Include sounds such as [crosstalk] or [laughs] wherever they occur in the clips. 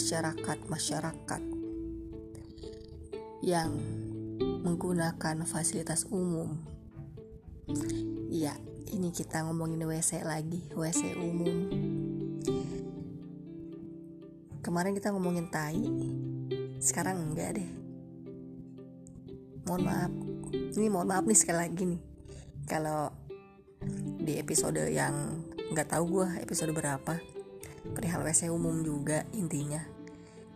masyarakat-masyarakat yang menggunakan fasilitas umum. Ya, ini kita ngomongin WC lagi, WC umum. Kemarin kita ngomongin tai, sekarang enggak deh. Mohon maaf, ini mohon maaf nih sekali lagi nih. Kalau di episode yang nggak tahu gue episode berapa perihal WC umum juga intinya.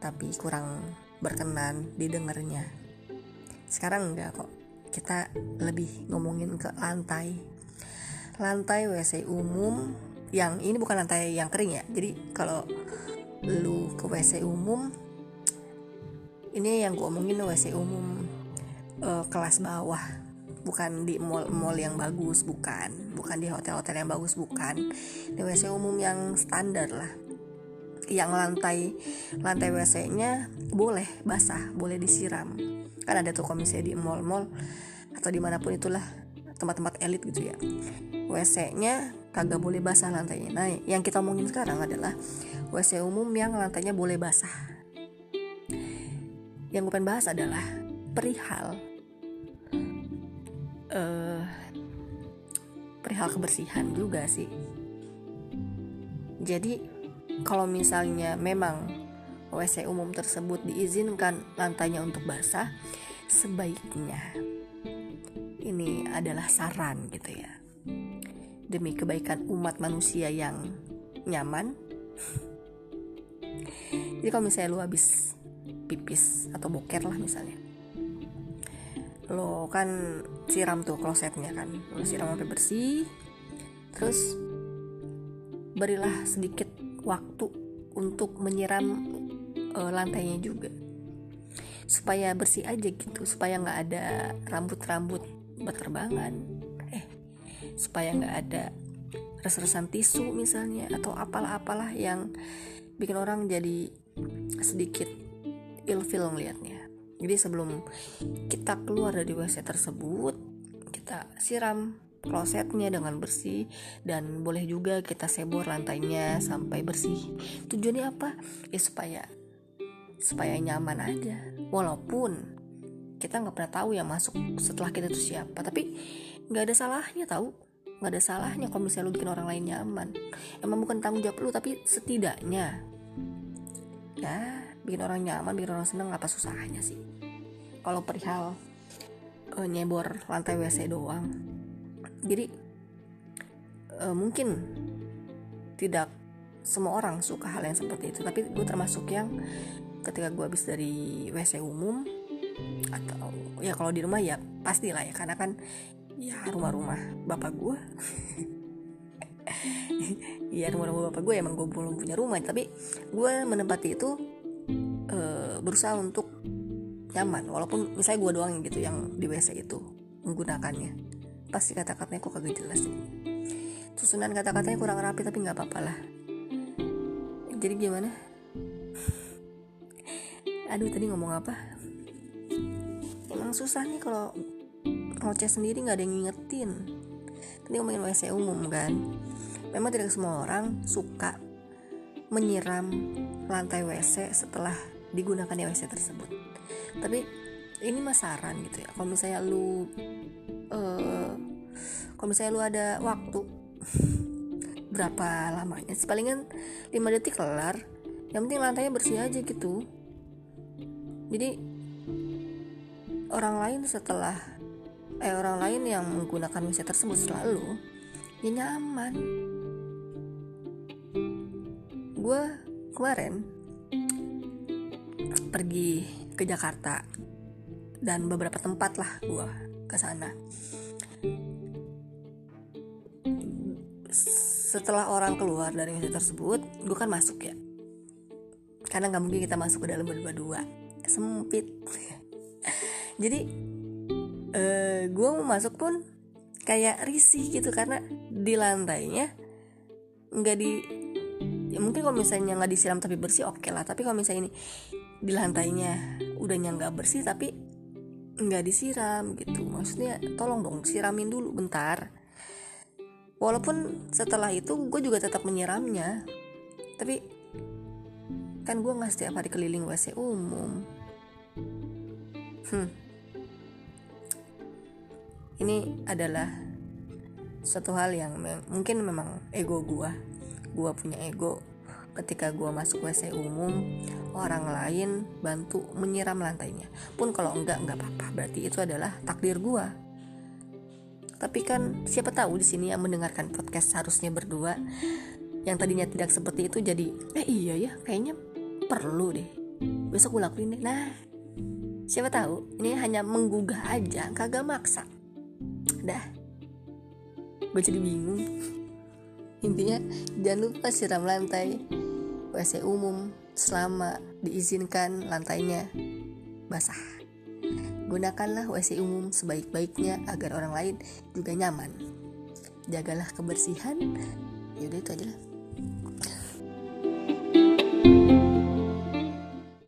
Tapi kurang berkenan didengarnya. Sekarang enggak kok. Kita lebih ngomongin ke lantai. Lantai WC umum yang ini bukan lantai yang kering ya. Jadi kalau lu ke WC umum ini yang gue omongin WC umum uh, kelas bawah bukan di mall-mall yang bagus bukan bukan di hotel-hotel yang bagus bukan di WC umum yang standar lah yang lantai lantai WC-nya boleh basah, boleh disiram. Kan ada tuh komisi di mall-mall atau di mana pun itulah tempat-tempat elit gitu ya. WC-nya kagak boleh basah lantainya. Nah, yang kita omongin sekarang adalah WC umum yang lantainya boleh basah. Yang gue pengen bahas adalah perihal perihal kebersihan juga sih. Jadi kalau misalnya memang WC umum tersebut diizinkan lantainya untuk basah, sebaiknya ini adalah saran gitu ya. Demi kebaikan umat manusia yang nyaman. Jadi kalau misalnya lu habis pipis atau boker lah misalnya. Lo kan siram tuh klosetnya kan. Lo siram sampai bersih. Terus berilah sedikit waktu untuk menyiram uh, lantainya juga supaya bersih aja gitu supaya nggak ada rambut-rambut berterbangan eh supaya nggak ada res-resan tisu misalnya atau apalah-apalah yang bikin orang jadi sedikit ilfil ngelihatnya jadi sebelum kita keluar dari WC tersebut kita siram klosetnya dengan bersih dan boleh juga kita sebor lantainya sampai bersih. Tujuannya apa? Ya supaya supaya nyaman aja. Walaupun kita nggak pernah tahu yang masuk setelah kita itu siapa tapi nggak ada salahnya tahu. Nggak ada salahnya kalau misalnya lu bikin orang lain nyaman. Emang bukan tanggung jawab lu tapi setidaknya. Ya bikin orang nyaman bikin orang seneng apa susahnya sih? Kalau perihal uh, nyebor lantai WC doang. Jadi uh, mungkin tidak semua orang suka hal yang seperti itu tapi gue termasuk yang ketika gue habis dari WC umum atau ya kalau di rumah ya pastilah ya karena kan ya rumah-rumah bapak gue [laughs] ya rumah-rumah bapak gue emang gue belum punya rumah tapi gue menempati itu uh, berusaha untuk nyaman walaupun misalnya gue doang gitu yang di WC itu menggunakannya. Pasti kata-katanya kok kagak jelas susunan kata-katanya kurang rapi tapi nggak apa-apa lah. Jadi gimana? [laughs] Aduh tadi ngomong apa? Emang susah nih kalau ngoceh sendiri nggak ada yang ngingetin. Tadi ngomongin WC umum kan. Memang tidak semua orang suka menyiram lantai WC setelah digunakan di WC tersebut. Tapi ini mas saran gitu ya. Kalau misalnya lu uh, kalau misalnya lu ada waktu [laughs] berapa lamanya? Palingan 5 detik kelar yang penting lantainya bersih aja gitu. Jadi orang lain setelah eh orang lain yang menggunakan WC tersebut selalu ya nyaman. Gue kemarin pergi ke Jakarta. Dan beberapa tempat lah gue ke sana. Setelah orang keluar dari WC tersebut gue kan masuk ya. Karena nggak mungkin kita masuk ke dalam berdua-dua. Sempit. [laughs] Jadi uh, eh, gue mau masuk pun kayak risih gitu karena di lantainya nggak di ya mungkin kalau misalnya nggak disiram tapi bersih oke okay lah. Tapi kalau misalnya ini di lantainya. Udahnya nggak bersih tapi nggak disiram gitu. Maksudnya tolong dong siramin dulu bentar. Walaupun setelah itu gue juga tetap menyiramnya. Tapi kan gue nggak setiap hari keliling WC umum. Hmm. ini adalah suatu hal yang me mungkin memang ego gue gue punya ego ketika gue masuk WC umum orang lain bantu menyiram lantainya. Pun kalau enggak enggak apa-apa. Berarti itu adalah takdir gue tapi kan siapa tahu di sini yang mendengarkan podcast harusnya berdua yang tadinya tidak seperti itu jadi eh iya ya kayaknya perlu deh. Besok gue lakuin deh. Nah siapa tahu ini hanya menggugah aja kagak maksa. Dah. Gue jadi bingung. Intinya jangan lupa siram lantai WC umum selama diizinkan lantainya basah. Gunakanlah WC umum sebaik-baiknya agar orang lain juga nyaman. Jagalah kebersihan. Yaudah itu aja lah.